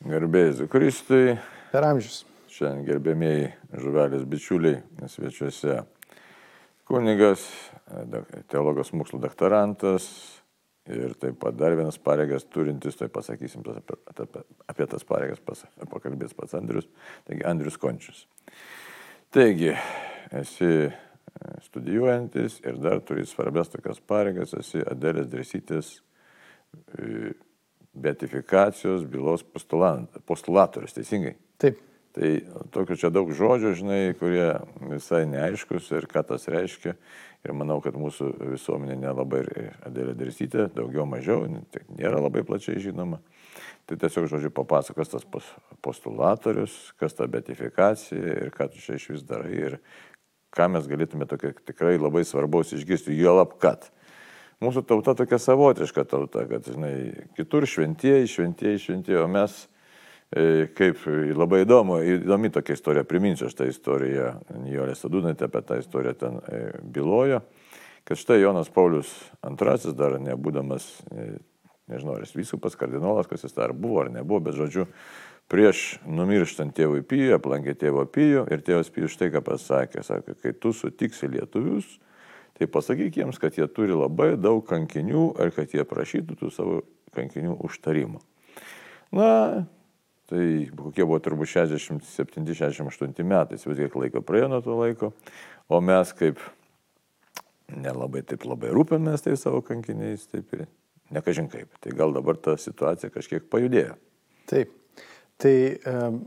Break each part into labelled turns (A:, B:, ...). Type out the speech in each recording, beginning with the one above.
A: Garbėjai Kristui.
B: Per amžius.
A: Šiandien gerbėmėjai žuvelės bičiuliai svečiuose. Kunigas, teologijos mokslo doktorantas ir taip pat dar vienas pareigas turintis, tai pasakysim apie, apie, apie tas pareigas pas, pakalbės pats Andrius, taigi Andrius Končius. Taigi, esi e, studijuojantis ir dar turi svarbias tokias pareigas, esi Adelės Dresytės e, beatifikacijos bylos postulatorius, teisingai?
B: Taip.
A: Tai tokių čia daug žodžių, žinai, kurie visai neaiškus ir ką tas reiškia. Ir manau, kad mūsų visuomenė nelabai adėlė darsytė, daugiau mažiau, tai nėra labai plačiai žinoma. Tai tiesiog, žodžiu, papasakos tas postulatorius, kas ta beatifikacija ir ką tu čia iš vis darai ir ką mes galėtume tokio tikrai labai svarbaus išgirsti, jo lab kad mūsų tauta tokia savotiška tauta, kad, žinai, kitur šventieji, šventieji, šventieji, o mes, e, kaip labai įdomu, įdomi tokia istorija, priminsiu aš tą istoriją, Nijolė Sadūnaitė apie tą istoriją ten e, bylojo, kad štai Jonas Paulius II, dar nebūdamas, e, nežinau, ar jis vyskupas, kardinolas, kas jis dar buvo ar nebuvo, bet žodžiu, prieš numirštant tėvui Pijų, aplankė tėvo Pijų ir tėvas Pijus štai ką pasakė, sakė, kai tu sutiksi lietuvius, tai pasakyk jiems, kad jie turi labai daug kankinių ir kad jie prašytų tų savo kankinių užtarimo. Na, tai kokie buvo turbūt 67-68 metai, vis kiek laiko praėjo nuo to laiko, o mes kaip nelabai taip labai rūpėmės tai savo kankiniais, taip ir nekažin kaip. Tai gal dabar ta situacija kažkiek pajudėjo.
B: Taip. Tai um,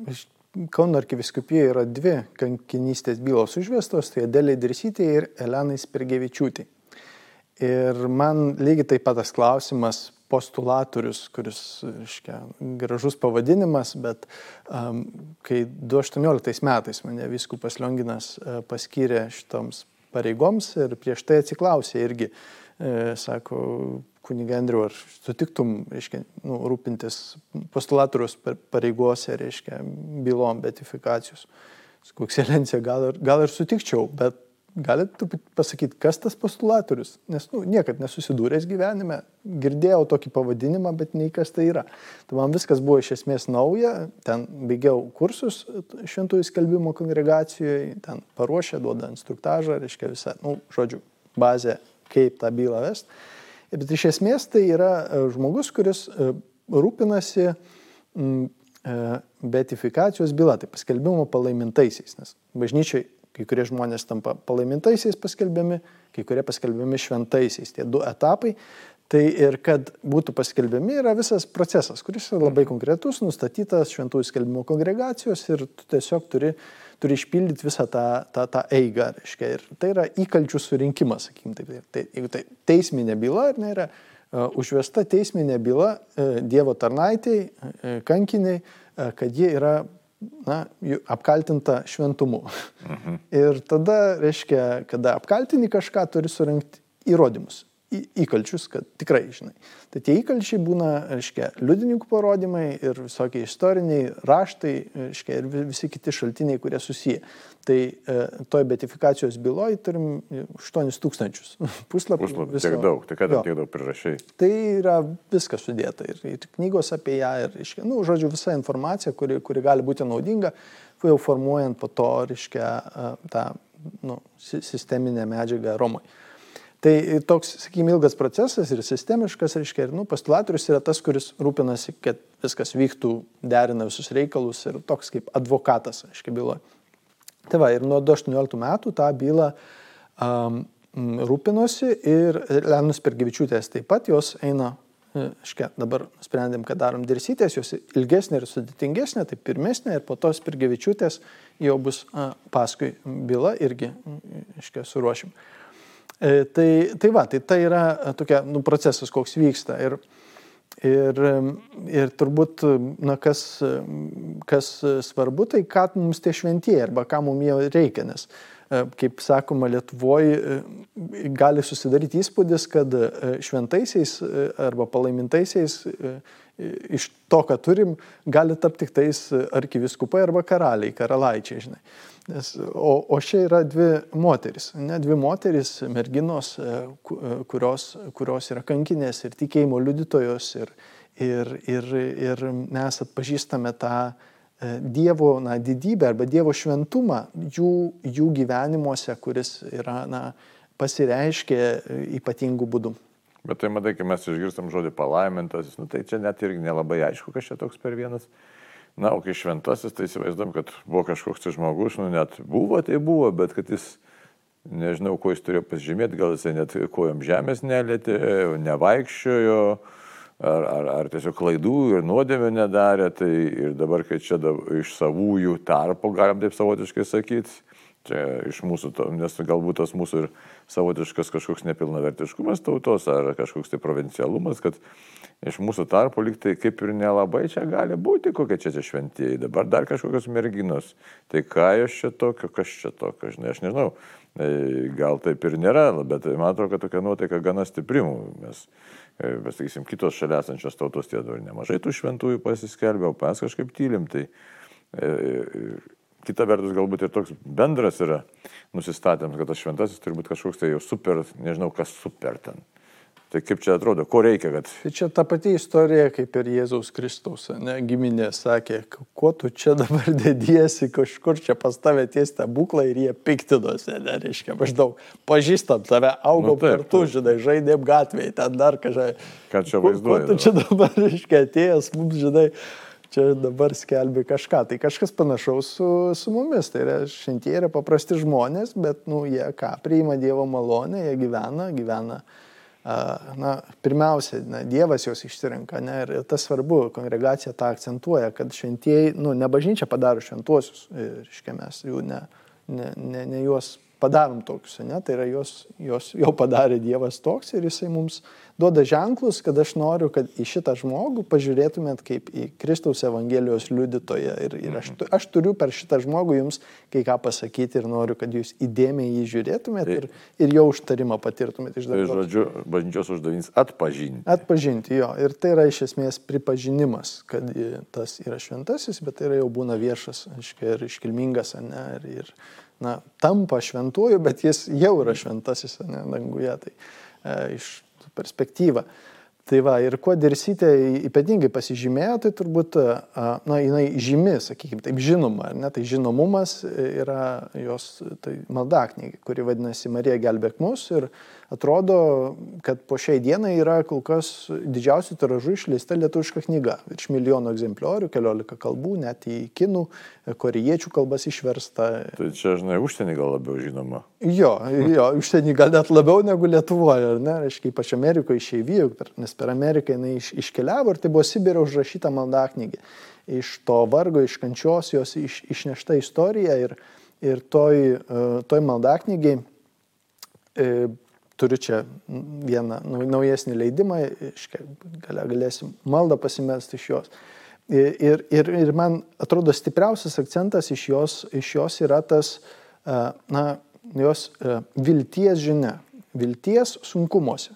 B: Kauno arkiviskupijoje yra dvi kankinystės bylos užvestos, tai Adelė Dirsytė ir Elenai Spirgevičiūtė. Ir man lygiai taip pat tas klausimas postulatorius, kuris, reiškia, gražus pavadinimas, bet um, kai 2018 metais mane viskupas Lionginas uh, paskyrė šitoms pareigoms ir prieš tai atsiklausė irgi, uh, sako, kuniga Andriu, ar sutiktum, reiškia, nu, rūpintis postulatorius pareigose, reiškia, bylom, betifikacijos. Sakau, ekscelencija, gal, ir, gal ir sutikčiau, bet galit pasakyti, kas tas postulatorius? Nes, nu, niekad nesusidūręs gyvenime, girdėjau tokį pavadinimą, bet nei kas tai yra. Tai man viskas buvo iš esmės nauja, ten baigiau kursus šventųjų skelbimo kongregacijoje, ten paruošė, duoda instruktažą, reiškia visą, nu, žodžiu, bazę, kaip tą bylą vest. Bet iš esmės tai yra e, žmogus, kuris e, rūpinasi e, beatifikacijos byla, tai paskelbimo palaimintaisiais, nes bažnyčiai kai kurie žmonės tampa palaimintaisiais paskelbiami, kai kurie paskelbiami šventaisiais. Tie du etapai. Tai ir kad būtų paskelbiami yra visas procesas, kuris yra labai konkretus, nustatytas šventųjų skelbimo kongregacijos ir tu tiesiog turi uh, turi išpildyti visą tą, tą, tą eigą. Reiškia, ir tai yra įkalčių surinkimas, sakykime taip. Tai, jeigu tai teisminė byla ar ne yra uh, užvesta teisminė byla uh, Dievo tarnaitėjai, uh, kankiniai, uh, kad jie yra na, apkaltinta šventumu. Mhm. Ir tada, reiškia, kada apkaltini kažką, turi surinkti įrodymus įkalčius, kad tikrai žinai. Tai tie įkalčiai būna, reiškia, liudininkų parodymai ir visokie istoriniai raštai, reiškia, ir visi kiti šaltiniai, kurie susiję. Tai e, toj betifikacijos byloje turim 8 tūkstančius puslapių.
A: Puslapį, tiek daug, tai ką ten tiek daug prirašai?
B: Tai yra viskas sudėta ir, ir knygos apie ją, ir, reiškia, nu, žodžiu, visa informacija, kuri, kuri gali būti naudinga, jau formuojant po to, reiškia, e, tą nu, sisteminę medžiagą Romoje. Tai toks, sakykime, ilgas procesas ir sistemiškas, reiškia, ir nu, postulatorius yra tas, kuris rūpinasi, kad viskas vyktų, derina visus reikalus ir toks kaip advokatas, aiškiai, byloje. Tai va, ir nuo 18 metų tą bylą um, rūpinosi ir Lenus Pergyvičiūtės taip pat, jos eina, aiškiai, dabar sprendėm, kad darom dirsytės, jos ilgesnė ir sudėtingesnė, tai pirmesnė ir po tos Pergyvičiūtės jau bus a, paskui byla irgi, aiškiai, suruošim. E, tai, tai va, tai tai yra e, tokia, nu, procesas, koks vyksta. Ir, ir, ir turbūt, na, kas, kas svarbu, tai ką mums tie šventieji arba ką mums jie reikia, nes, e, kaip sakoma, Lietuvoje gali susidaryti įspūdis, kad šventaisiais arba palaimintaisiais iš to, ką turim, gali tapti tik tais arkiviskupai arba karaliai, karalaičiai, žinai. Nes, o, o čia yra dvi moteris, ne dvi moteris, merginos, e, e, kurios, kurios yra kankinės ir tikėjimo liudytojos ir, Ir, ir, ir mes atpažįstame tą e, Dievo na, didybę arba Dievo šventumą jų, jų gyvenimuose, kuris yra, na, pasireiškia ypatingų būdų.
A: Bet tai matai, kai mes išgirstam žodį palaimintas, nu, tai čia net irgi nelabai aišku, kas čia toks per vienas. Na, o kai šventasis, tai įsivaizduom, kad buvo kažkoks tai žmogus, nu net buvo, tai buvo, bet kad jis nežinau, kuo jis turėjo pasižymėti, gal jisai net kojom žemės nelėtė, nevaikščiojo, ar, ar, ar tiesiog klaidų ir nuodėmė nedarė, tai ir dabar, kai čia da, iš savųjų tarpo, galim taip savotiškai sakyti, čia iš mūsų, to, nes galbūt tas mūsų ir savotiškas kažkoks nepilnavertiškumas tautos, ar kažkoks tai provincialumas, kad iš mūsų tarpo liktai kaip ir nelabai čia gali būti, kokie čia čia šventieji, dabar dar kažkokios merginos, tai ką jos čia tokio, kas čia tokio, žinai, aš nežinau. E, gal taip ir nėra, bet man atrodo, kad tokia nuotaika gana stiprimų. Mes, mes sakysim, kitos šalia esančios tautos tie dar nemažai tų šventųjų pasiskelbė, o mes kažkaip tylim. Tai, e, e, kita vertus, galbūt ir toks bendras yra nusistatėms, kad tas šventasis turi būti kažkoks tai jau super, nežinau kas super ten. Tai kaip čia atrodo, ko reikia, kad...
B: Tai čia ta pati istorija, kaip ir Jėzaus Kristaus, ne, giminė sakė, kuo tu čia dabar dėdiesi, kažkur čia pas tavę tie stebuklai ir jie piktinosi, ne, reiškia, maždaug pažįstam tave, augom nu, taip, kartu, taip. žinai, žaidėm gatvėje, ten dar kažką.
A: Ką čia vaizduoji?
B: Tu čia dabar, reiškia, atėjęs, mums, žinai, čia dabar skelbi kažką. Tai kažkas panašaus su, su mumis. Tai yra, šiandien yra paprasti žmonės, bet, nu, jie ką, priima Dievo malonę, jie gyvena, gyvena na, pirmiausia, na, Dievas juos išsirenka. Ne, ir tas svarbu, kongregacija tą akcentuoja, kad šventieji, nu, ne bažnyčia padaro šventuosius, reiškia, mes jų ne, ne, ne, ne juos padarom tokius, ne, tai yra juos, juos jau padarė Dievas toks ir jisai mums duoda ženklus, kad aš noriu, kad į šitą žmogų pažiūrėtumėt kaip į Kristaus Evangelijos liudytoją. Ir, ir aš, mhm. aš turiu per šitą žmogų jums kai ką pasakyti ir noriu, kad jūs įdėmiai jį žiūrėtumėt tai, ir, ir jo užtarimą patirtumėt iš
A: dabar. Tai žodžiu, bažnyčios uždavinys atpažinti.
B: Atpažinti, jo. Ir tai yra iš esmės pripažinimas, kad tas yra šventasis, bet tai yra jau būna viešas, aiškiai, ir iškilmingas, ne, ir, ir na, tampa šventuoju, bet jis jau yra šventasis, ne, danguje. Tai e, iš perspektyvą. Tai va, ir kuo dirsytė ypatingai pasižymėjo, tai turbūt, na, jinai žymi, sakykime, taip žinoma, ne, tai žinomumas yra jos tai maldaknygė, kuri vadinasi Marija gelbėk mus ir atrodo, kad po šiai dienai yra kol kas didžiausių tiražų išleista lietuviška knyga. Virš milijono egzempliorių, keliolika kalbų, net į kinų, korejiečių kalbas išversta.
A: Tai čia, žinai, užsienį gal labiau žinoma.
B: Jo, jo užsienį gal net labiau negu Lietuvoje, ar ne? Reiškia, ypač Amerikoje išeivijų, nes per Ameriką jinai iš, iškeliavo ir tai buvo Sibiro užrašyta maldaknygė. Iš to vargo, iš kančios jos iš, išnešta istorija ir, ir toj, e, toj maldaknygiai e, turiu čia vieną naujesnį leidimą, galia galėsim maldą pasimesti iš jos. Ir, ir, ir man atrodo stipriausias akcentas iš jos, iš jos yra tas, na, jos vilties žinia, vilties sunkumuose.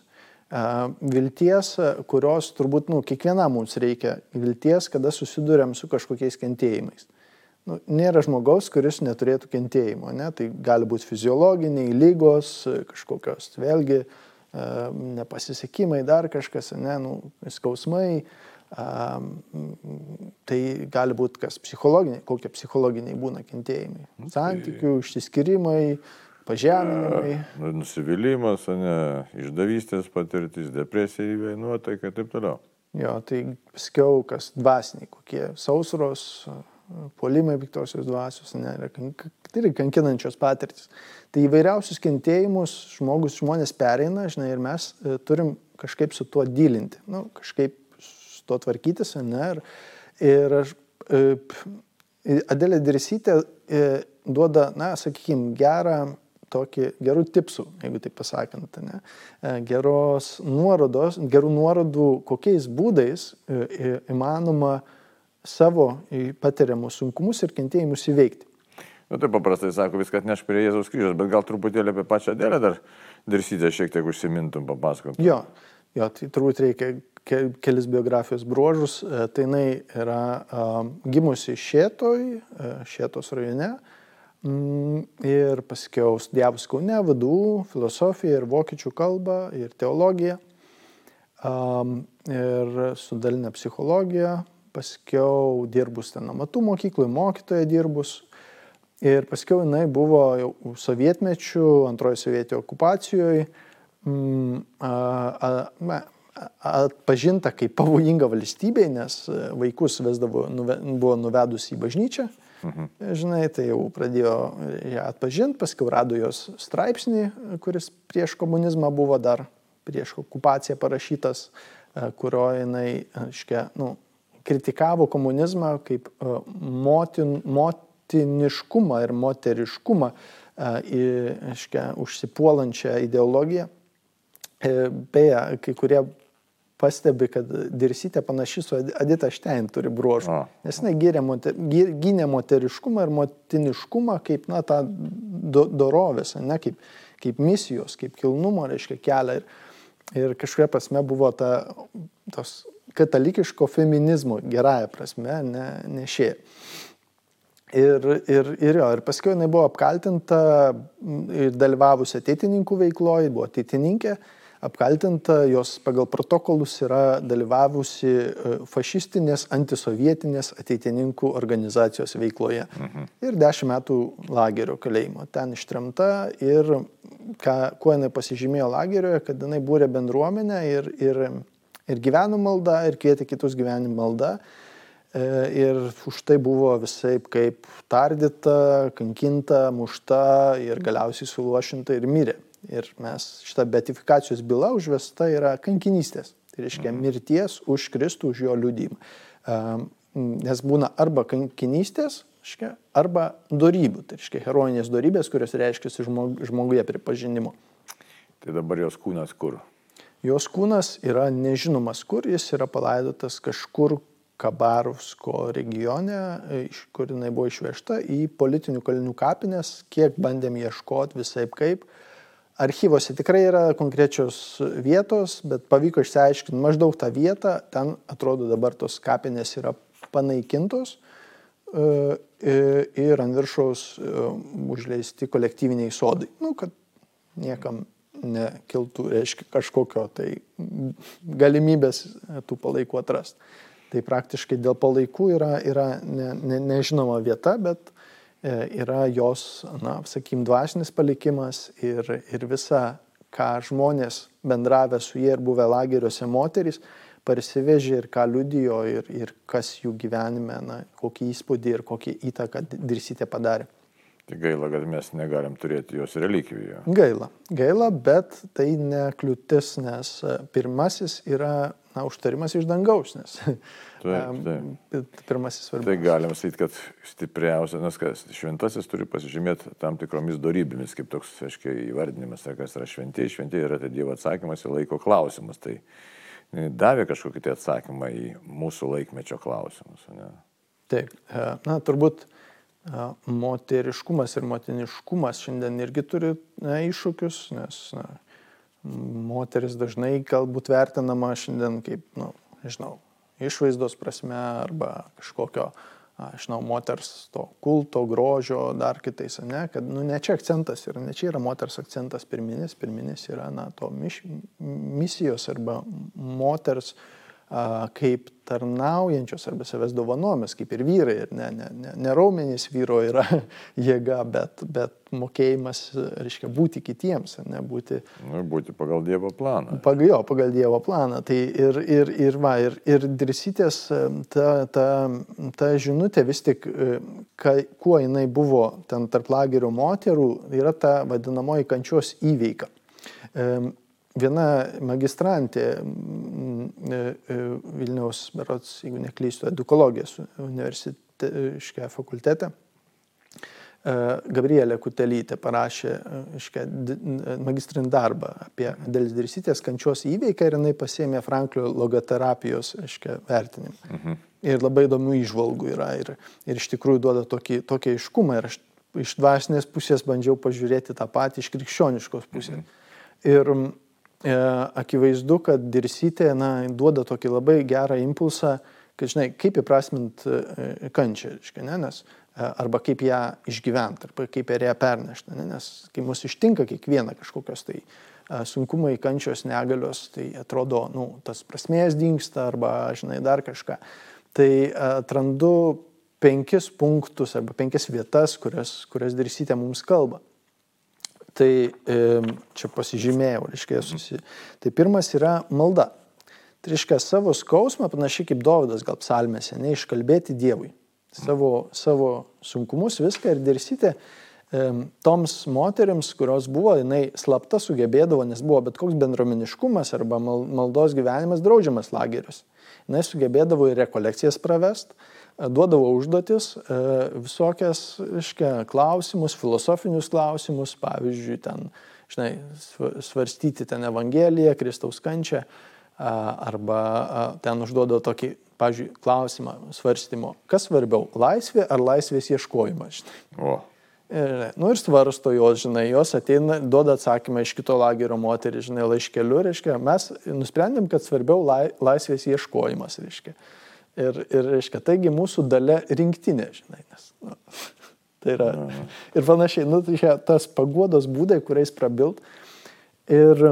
B: Vilties, kurios turbūt, nu, kiekvienam mums reikia, vilties, kada susidurėm su kažkokiais kentėjimais nu, nėra žmogaus, kuris neturėtų kentėjimo. Ne? Tai gali būti fiziologiniai lygos, kažkokios vėlgi e, nepasisekimai, dar kažkas, ne, nu, skausmai. Tai gali būti kas psichologiniai, kokie psichologiniai būna kentėjimai. Nu, Santykių, tai... išsiskirimai, pažeminimai.
A: Ja, nusivylimas, ne, išdavystės patirtis, depresija įveinuota ir taip toliau.
B: Jo, tai paskiau kas dvasiniai, kokie sausros, puolimai piktosios dvasios, ne, tai yra kankinančios patirtis. Tai įvairiausius kentėjimus žmogus, žmonės pereina, žinai, ir mes e, turim kažkaip su tuo dylinti, nu, kažkaip su tuo tvarkytis, ne, ir, ir aš, e, Adelė Dirsytė e, duoda, na, sakykime, gerą tokį gerų tipsų, jeigu taip pasakant, ne, geros nuorodos, gerų nuorodų, kokiais būdais įmanoma e, savo patiriamus sunkumus ir kentėjimus įveikti.
A: Na nu, tai paprastai sako, viską atneš prie Jėzaus kryžiaus, bet gal truputėlį apie pačią dėlę dar dirsytę šiek tiek užsimintum, papasakot.
B: Jo, jo, tai turbūt reikia kelis biografijos bruožus. E, tai jinai yra um, gimusi Šėtoj, e, Šėtos rajone mm, ir paskiau studijavus Kaune, vadų, filosofiją ir vokiečių kalbą ir teologiją. um, ir su dalinė psichologija, paskiau dirbus ten amatų mokykloje, mokytoja dirbus. Ir paskiau jinai buvo jau sovietmečių, antrojo sovietio okupacijoje mm, atpažinta kaip pavojinga valstybė, nes vaikus vesdavo, nuve, buvo nuvedus į bažnyčią. Mhm. Žinai, tai jau pradėjo ją atpažinti, paskui rado jos straipsnį, kuris prieš komunizmą buvo dar prieš okupaciją parašytas, kurio jinai, aiškia, nu, kritikavo komunizmą kaip e, motin, motiniškumą ir moteriškumą, e, aiškia, užsipuolančią ideologiją. E, beje, kai kurie pastebi, kad Dirsytė panaši su Adita Štein turi bruožų. Nes jinai moter, gynė moteriškumą ir motiniškumą kaip, na, tą do, dorovės, ne kaip, kaip misijos, kaip kilnumo, reiškia, kelią. Ir, ir kažkuria prasme buvo ta, tos katalikiško feminizmo, gerąją prasme, ne, nešė. Ir, ir, ir jo, ir paskui jinai buvo apkaltinta ir dalyvavusi ateitininkų veikloje, buvo ateitininkė, apkaltinta, jos pagal protokolus yra dalyvavusi e, fašistinės, antisovietinės ateitininkų organizacijos veikloje. Mhm. Ir dešimt metų lagerio kalėjimo. Ten ištremta ir ką, kuo jinai pasižymėjo lagerioje, kad jinai būrė bendruomenę ir, ir ir gyveno malda, ir kvietė kitus gyventi malda. E, ir už tai buvo visai kaip tardyta, kankinta, mušta ir galiausiai suluošinta ir mirė. Ir mes šitą beatifikacijos byla užvesta yra kankinystės. Tai reiškia mhm. mirties už Kristų, už jo liūdimą. E, nes būna arba kankinystės, arba darybių, tai reiškia herojinės darybės, kurios reiškia žmoguje pripažinimo.
A: Tai dabar jos kūnas kur?
B: Jos kūnas yra nežinomas kur, jis yra palaidotas kažkur Kabarovsko regione, iš kur jinai buvo išvežta į politinių kalinių kapines, kiek bandėm ieškoti visai kaip. Archyvose tikrai yra konkrečios vietos, bet pavyko išsiaiškinti maždaug tą vietą, ten atrodo dabar tos kapinės yra panaikintos e, e, ir ant viršaus e, užleisti kolektyviniai sodai. Nu, kad niekam nekiltų, reiškia, kažkokio tai galimybės tų palaikų atrasti. Tai praktiškai dėl palaikų yra, yra ne, ne, nežinoma vieta, bet e, yra jos, na, sakykim, dvasinis palikimas ir, ir visa, ką žmonės bendravę su jie ir buvę lageriuose moterys, parsivežė ir ką liudijo ir, ir kas jų gyvenime, na, kokį įspūdį ir kokį įtaką dirsytė padarė.
A: Tai gaila, kad mes negalim turėti jos relikvijoje.
B: Gaila, gaila, bet tai nekliūtis, nes e, pirmasis yra, na, užtarimas iš dangaus, nes
A: taip, taip.
B: pirmasis svarbus.
A: Tai galim sakyti, kad stipriausias, nes kas šventasis turi pasižymėti tam tikromis darybėmis, kaip toks, aiškiai, įvardinimas, ar kas yra šventieji, šventieji yra tai Dievo atsakymas į laiko klausimus. Tai davė kažkokį tai atsakymą į mūsų laikmečio klausimus. Ne?
B: Taip, e, na, turbūt moteriškumas ir motiniškumas šiandien irgi turi na, iššūkius, nes na, moteris dažnai galbūt vertinama šiandien kaip, na, nu, nežinau, išvaizdos prasme arba kažkokio, aš žinau, moters to kulto, grožio, dar kitais, ne, kad, nu, ne čia akcentas yra, ne čia yra moters akcentas pirminis, pirminis yra, na, to miš, misijos arba moters uh, kaip tarnaujančios arba savęs dovanomis, kaip ir vyrai. Ir ne, ne, ne, ne raumenys vyro yra jėga, bet, bet mokėjimas, reiškia, būti kitiems, ne būti.
A: Nu, būti pagal Dievo planą.
B: Pagal jo, pagal Dievo planą. Tai ir, ir, ir, va, ir, ir dirsytės ta, ta, ta žinutė vis tik, ka, kuo jinai buvo ten tarp lagerio moterų, yra ta vadinamoji kančios įveika viena magistrantė e, e, Vilniaus, berots, jeigu neklystu, edukologijos universitete, fakultete. Gabrielė Kutelytė parašė iškia, magistrinį darbą apie Dėlis Dirsytės kančios įveiką ir jinai pasėmė Franklio logoterapijos iškia, vertinimą. Mhm. Ir labai įdomių išvalgų yra ir, ir iš tikrųjų duoda tokį, tokį aiškumą ir aš iš dvasinės pusės bandžiau pažiūrėti tą patį iš krikščioniškos pusės. Mhm. Ir E, akivaizdu, kad dirsytė na, duoda tokį labai gerą impulsą, kad, žinai, kaip įprasmint e, kančią, reiškia, ne, nes, e, arba kaip ją išgyventi, arba kaip ją pernešti, ne, nes kai mus ištinka kiekviena kažkokios tai sunkumai, kančios, negalios, tai atrodo, nu, tas prasmės dinksta arba, žinai, dar kažką. Tai atrandu penkis punktus arba penkias vietas, kurias, kurias Dirsytė mums kalba. Tai čia pasižymėjau, reiškia, susi... Tai pirmas yra malda. Tai reiškia savo skausmą, panašiai kaip Dovydas gal psalmėse, neiškalbėti Dievui. Savo, savo sunkumus viską ir dirsite toms moteriams, kurios buvo, jinai slapta sugebėdavo, nes buvo bet koks bendromeniškumas arba maldos gyvenimas draudžiamas lagerius. Jis sugebėdavo ir rekolekcijas pravest, duodavo užduotis, e, visokias, iškia, klausimus, filosofinius klausimus, pavyzdžiui, ten, žinai, svarstyti ten Evangeliją, Kristaus kančią arba ten užduoda tokį, pavyzdžiui, klausimą svarstymo, kas svarbiau - laisvė ar laisvės ieškojimas.
A: O.
B: Ir, nu ir svarsto jos, žinai, jos ateina, duoda atsakymą iš kito lagerio moterį, žinai, laiškeliu, reiškia, mes nusprendėm, kad svarbiau lai, laisvės ieškojimas, reiškia. Ir, ir, reiškia, taigi mūsų dalė rinktinė, žinai, nes. Nu, tai yra. Ir panašiai, nu, tai tas paguodos būdai, kuriais prabilt. Ir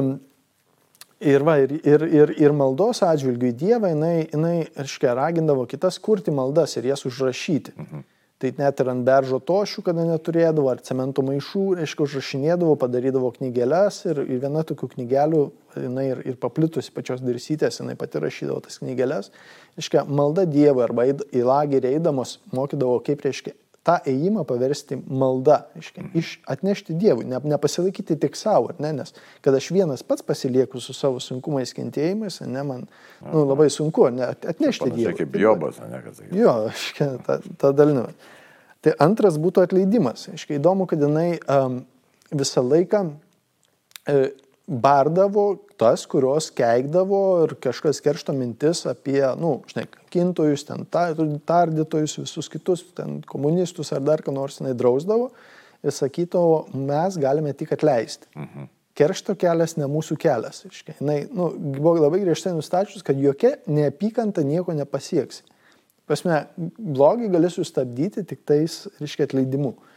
B: Ir, va, ir, ir, ir, ir maldos atžvilgių į Dievą jinai, jinai reiškia, ragindavo kitas kurti maldas ir jas užrašyti. Mhm. Tai net ir ant beržo tošių, kada neturėdavo, ar cemento maišų, reiškia, užrašinėdavo, padarydavo knygelės ir, ir viena tokių knygelių, jinai ir, ir paplitusi pačios dirsytės, jinai pati rašydavo tas knygelės. Reiškia, malda Dievui arba į lagerį eidamos mokydavo, kaip reiškia tą ėjimą paversti malda, iškia, iš, atnešti Dievui, ne, nepasilaikyti tik savo, ne, nes kad aš vienas pats pasilieku su savo sunkumais, kentėjimais, ne, man nu, labai sunku ne, atnešti
A: Dievui. Kaip Jobas, ne, kad sakytum.
B: Jo, iškia, ta, ta dalinu. Tai antras būtų atleidimas. Iškia, įdomu, kad jinai um, visą laiką e, bardavo tas, kurios keikdavo ir kažkas keršto mintis apie, na, nu, žinai, kintojus, ten tardytojus, visus kitus, ten komunistus ar dar ką nors jinai drausdavo ir sakydavo, mes galime tik atleisti. Mhm. Keršto kelias ne mūsų kelias. Iškai. Jinai nu, buvo labai griežtai nustačius, kad jokia neapykanta nieko nepasieks. Pasme, blogį gali sustabdyti tik tais, reiškia, atleidimu. Mhm.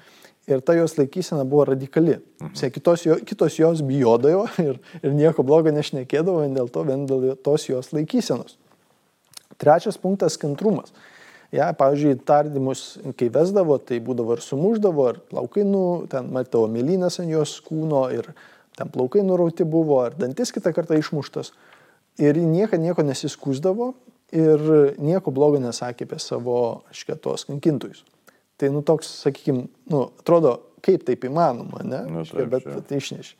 B: Ir ta jos laikysena buvo radikali. Mhm. Kitos, jo, kitos jos bijodavo ir, ir nieko blogo nešnekėdavo vien dėl to, vien dėl tos jos laikysenos. Trečias punktas - kantrumas. Ja, pavyzdžiui, tardymus, kai vesdavo, tai būdavo ir sumuždavo, ir plaukai, nu, ten matavo mėlynas ant jos kūno, ir ten plaukai nurauti buvo, ir dantis kitą kartą išmuštas. Ir ji niekada nieko nesiskusdavo ir nieko blogo nesakė apie savo, škėtos kankintojus. Tai, nu, toks, sakykime, nu, atrodo, kaip taip įmanoma, ne?
A: Nu, taip,
B: bet tai išneši.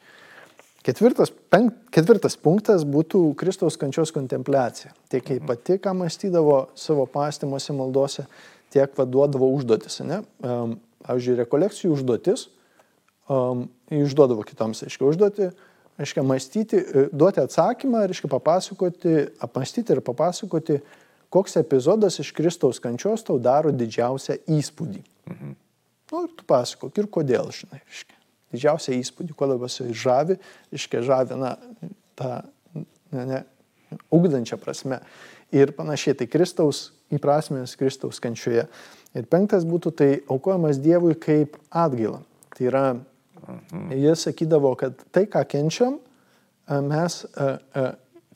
B: Ketvirtas, penk, ketvirtas punktas būtų Kristaus kančios kontempliacija. Tiek kaip mhm. pati, ką mąstydavo savo pastymuose, maldose, tiek vaduodavo užduotis. Ne? Um, pavyzdžiui, rekolekcijų užduotis, um, išduodavo kitams, aiškiai, užduoti, aiškiai, mąstyti, duoti atsakymą, aiškiai, papasakoti, apmastyti ir papasakoti, koks epizodas iš Kristaus kančios tau daro didžiausią įspūdį. Mhm. Nu, ir tu pasakok, ir kodėl, žinai, iškia. Didžiausią įspūdį, kuo labiausiai žavi, iškia žavi, na, tą, ne, ne, ugdančią prasme. Ir panašiai, tai Kristaus įprasmės Kristaus kančioje. Ir penktas būtų tai aukojamas Dievui kaip atgaila. Tai yra, mhm. jis sakydavo, kad tai, ką kenčiam, mes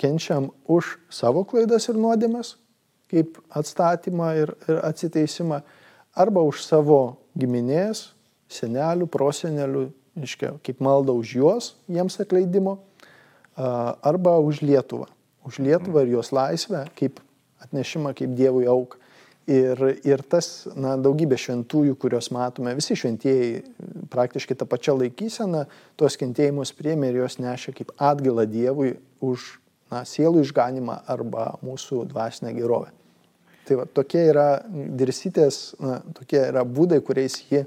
B: kenčiam už savo klaidas ir nuodėmes, kaip atstatymą ir, ir atsiteisimą, arba už savo giminės, senelių, prosenelių, iškia, kaip malda už juos, jiems atleidimo, arba už Lietuvą. Už Lietuvą ir jos laisvę, kaip atnešimą, kaip Dievui auk. Ir, ir tas, na, daugybė šventųjų, kuriuos matome, visi šventieji praktiškai tą pačią laikyseną, tuos kentėjimus priemė ir juos nešė kaip atgailą Dievui už na, sielų išganimą arba mūsų dvasinę gerovę. Tai va, tokie yra dirsytės, na, tokie yra būdai, kuriais ji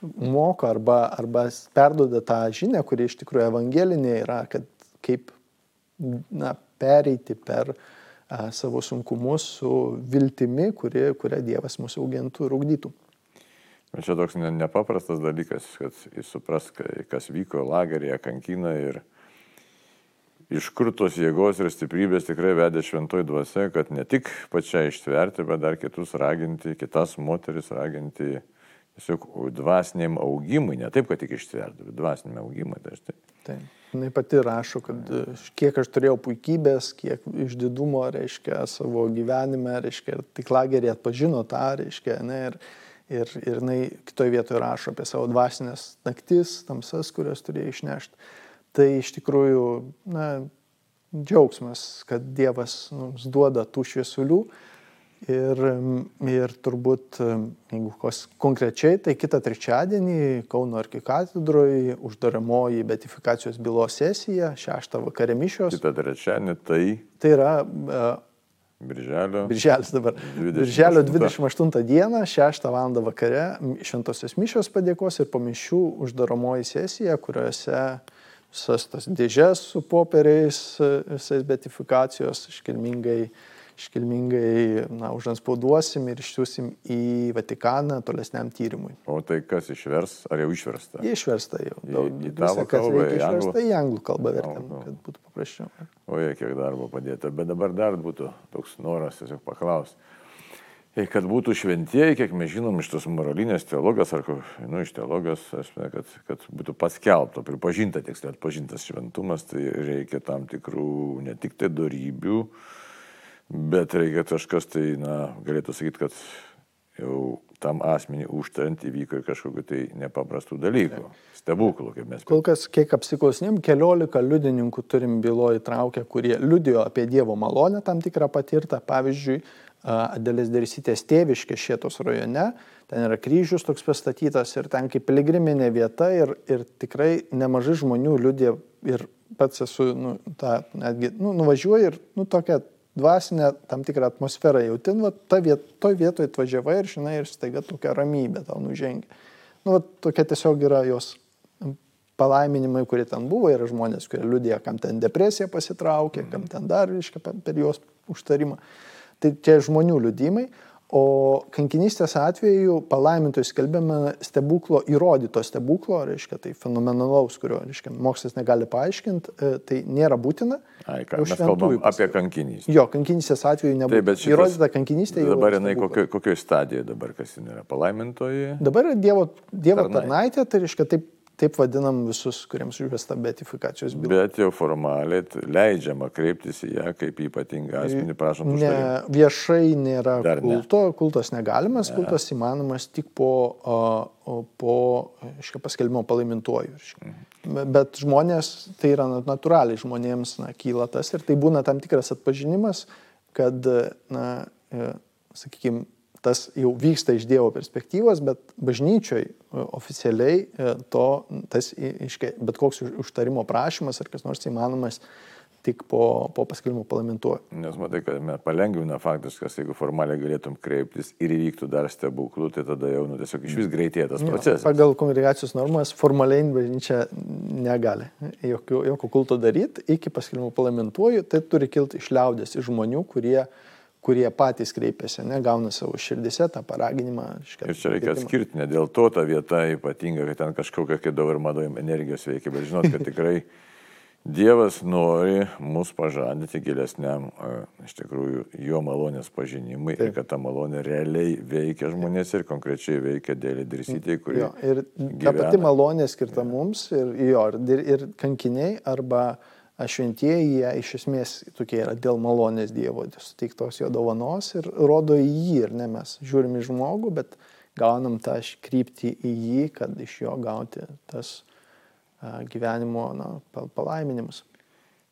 B: moko arba, arba perduoda tą žinią, kuri iš tikrųjų evangelinė yra, kad kaip na, pereiti per a, savo sunkumus su viltimi, kuri, kurią Dievas mūsų augintų ir ugdytų.
A: Čia toks nepaprastas dalykas, kad jis supras, kas vyko lageryje, kankina ir iš kur tos jėgos ir stiprybės tikrai vedė šventoji dvasia, kad ne tik pačiai ištverti, bet dar kitus raginti, kitas moteris raginti tiesiog dvasiniam augimui, ne taip, kad tik ištvertų, bet dvasiniam augimui. Tai aš tai.
B: Taip. Jis pati rašo, kad e, kiek aš turėjau puikybės, kiek išdidumo, reiškia, savo gyvenime, reiškia, tik lagerį atpažino tą, reiškia, ne, ir, ir, ir jinai kitoje vietoje rašo apie savo dvasinės naktis, tamsas, kurias turėjo išnešti. Tai iš tikrųjų, na, džiaugsmas, kad Dievas mums duoda tų šviesulių. Ir, ir turbūt, jeigu kas konkrečiai, tai kitą trečiadienį Kauno arkikatedroje uždaramoji betifikacijos bylos sesija, šeštą vakarė mišios.
A: Kitą trečiadienį tai.
B: Tai yra
A: Birželio.
B: Birželis dabar. 28. Birželio 28 dieną, 6 val. vakare, šventosios mišios padėkos ir po mišių uždaromoji sesija, kuriuose visas tas dėžes su popieriais, visais betifikacijos iškilmingai, iškilmingai na, užanspauduosim ir išsiusim į Vatikaną tolesniam tyrimui.
A: O tai kas išvers, ar jau išversta?
B: Išversta jau.
A: Daug, į, į tavo kalbą, į
B: anglų? Į anglų kalbą vertėm, no, no. kad būtų paprasčiau.
A: O jie kiek darbo padėta, bet dabar dar būtų toks noras tiesiog paklausti kad būtų šventieji, kiek mes žinom iš tos moralinės teologijos, ar nu, iš teologijos, asme, kad, kad būtų paskelbta, pripažinta, tiksliau atpažintas šventumas, tai reikia tam tikrų ne tik tai darybių, bet reikia kažkas tai, na, galėtų sakyti, kad jau tam asmenį užtariant įvyko kažkokiu tai nepaprastų dalykų, stebuklų, kaip mes.
B: Kol kas, kiek apsiklausinėm, keliolika liudininkų turim byloje įtraukę, kurie liudijo apie Dievo malonę tam tikrą patirtą, pavyzdžiui, Adelės Darysytės tėviškė Šėtos rajone, ten yra kryžius toks pastatytas ir ten kaip piligriminė vieta ir, ir tikrai nemažai žmonių liūdė ir pats esu, nu, tą, netgi, nu, nuvažiuoju ir, nu, tokia dvasinė tam tikrą atmosferą jautin, va, ta viet, toj vietoje atvažiavai ir, žinai, ir staiga tokia ramybė tau nužengia. Nu, va, tokia tiesiog yra jos palaiminimai, kurie ten buvo, yra žmonės, kurie liūdė, kam ten depresija pasitraukė, kam ten dar, reiškia, per jos užtarimą. Tai čia žmonių liudymai. O kankinystės atveju palaimintojų skelbiame stebuklo, įrodyto stebuklo, reiškia, tai fenomenalaus, kurio, reiškia, mokslas negali paaiškinti, e, tai nėra būtina.
A: Ai, ką, mes kalbam apie kankinystę.
B: Jo, kankinystės atveju nebūtina. Taip, bet šitas, įrodyta kankinystė jau.
A: Dabar jinai kokioje kokio stadijoje dabar, kas yra palaimintoji?
B: Dabar yra Dievo, dievo tarnaitė, tai reiškia, taip Taip vadinam visus, kuriems užvesta betifikacijos byla.
A: Bet jau formaliai leidžiama kreiptis į ją kaip ypatingą asmenį, prašom.
B: Ne, viešai nėra Dar kulto, ne. kultas negalimas, ne. kultas įmanomas tik po, po iškia, paskelbimo palaimintuoju. Mhm. Bet žmonės, tai yra natūraliai žmonėms na, kyla tas ir tai būna tam tikras atpažinimas, kad, na, e, sakykime, tas jau vyksta iš Dievo perspektyvos, bet bažnyčioj e, oficialiai e, to, tas, bet koks užtarimo prašymas ar kas nors įmanomas tik po, po paskelbimo parlamentuoju.
A: Nes matai, kad palengvina faktas, jeigu formaliai galėtum kreiptis ir įvyktų dar stebuklų, tai tada jau nu, tiesiog iš vis greitėja tas procesas.
B: Ja, pagal kongregacijos normas formaliai bažnyčia negali jokio, jokio kulto daryti iki paskelbimo parlamentuoju, tai turi kilti iš liaudės, iš žmonių, kurie uh, kurie patys kreipiasi, negauna savo širdise tą paraginimą.
A: Ir čia reikia atskirti, ne dėl to ta vieta ypatinga, kad ten kažkokia kaip dabar madojam energijos veikia, bet žinot, kad tikrai Dievas nori mus pažadinti gilesniam, iš tikrųjų, jo malonės pažinimui Taip. ir kad ta malonė realiai veikia žmonės ir konkrečiai veikia dėlį dirsytėjai, kurie... Jo,
B: ir ta pati malonė skirta ja. mums ir, jo, ir, ir kankiniai arba uh, šventieji jie iš esmės tokie yra dėl malonės Dievo, suteiktos jo dovanos ir rodo į jį ir ne mes žiūrim į žmogų, bet gaunam tą kryptį į jį, kad iš jo gauti tas gyvenimo na, palaiminimus.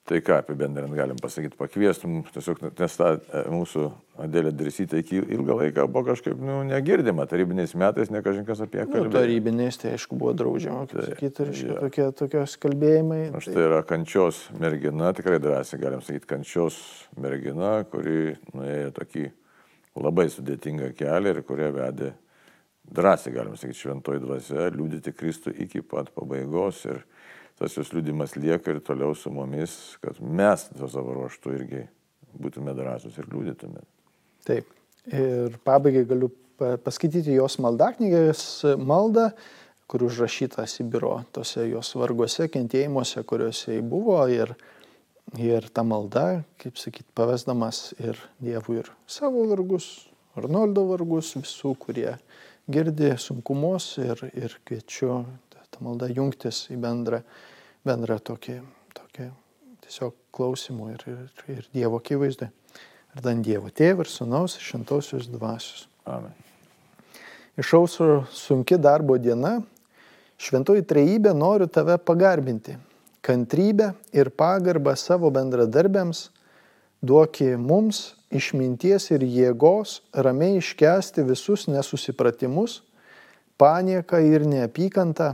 A: Tai ką apibendrinant galim pasakyti, pakviestum tiesiog, nes ta e, mūsų Adėlė Drisytė iki ilgą laiką buvo kažkaip nu, negirdima, tarybiniais metais nekažinkas apie kalbėjo.
B: Nu, tarybiniais tai aišku buvo draudžiama, kaip tai, sakyti, ir ja. tokie, tokios kalbėjimai.
A: Aš tai yra kančios mergina, tikrai drąsiai galim sakyti, kančios mergina, kuri nuėjo tokį labai sudėtingą kelią ir kurie vedė drąsiai, galim sakyti, šventoji dvasia, liūdėti Kristų iki pat pabaigos. Ir, tas jos liūdimas lieka ir toliau su mumis, kad mes savo ruoštų irgi būtume drąsus ir liūdytume.
B: Taip. Ir pabaigai galiu paskaityti jos maldaknygės maldą, kur užrašyta Sibiro, tose jos varguose, kentėjimuose, kuriuose jį buvo. Ir, ir ta malda, kaip sakyt, pavesdamas ir Dievui ir savo vargus, Arnoldo vargus, visų, kurie girdi sunkumus ir, ir kviečiu tą maldą jungtis į bendrą, bendrą tokį, tokį tiesiog klausimų ir, ir, ir Dievo akivaizdai. Ir dan Dievo tėvų ir sunaus ir šventosios dvasios.
A: Amen.
B: Išauso sunki darbo diena, šventoji trejybė noriu tave pagarbinti. Kantrybę ir pagarbą savo bendradarbiams duoki mums išminties ir jėgos ramiai iškesti visus nesusipratimus, panieką ir neapykantą,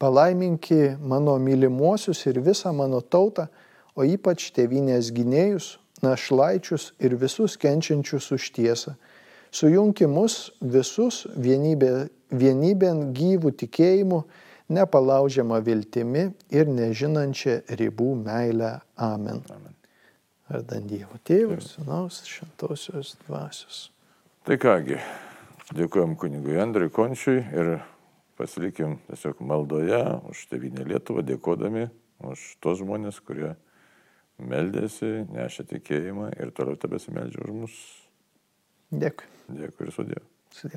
B: palaiminki mano mylimuosius ir visą mano tautą, o ypač tėvinės gynėjus, našlaičius ir visus kenčiančius už tiesą sujungi mus visus vienybė, vienybėn gyvų tikėjimu, nepalaužiamą viltimi ir nežinančią ribų meilę. Amen.
A: Amen.
B: Ar dan Dievo tėvas, sunaus, šventosios dvasios.
A: Tai kągi, dėkojom kunigui Andriui Končiui ir pasilikim tiesiog maldoje už tevinę Lietuvą, dėkodami už tos žmonės, kurie meldėsi, nešė tikėjimą ir toliau tebesimeldžia už mus.
B: Dėkui.
A: Dėkui ir sudėjau.
B: Sudė.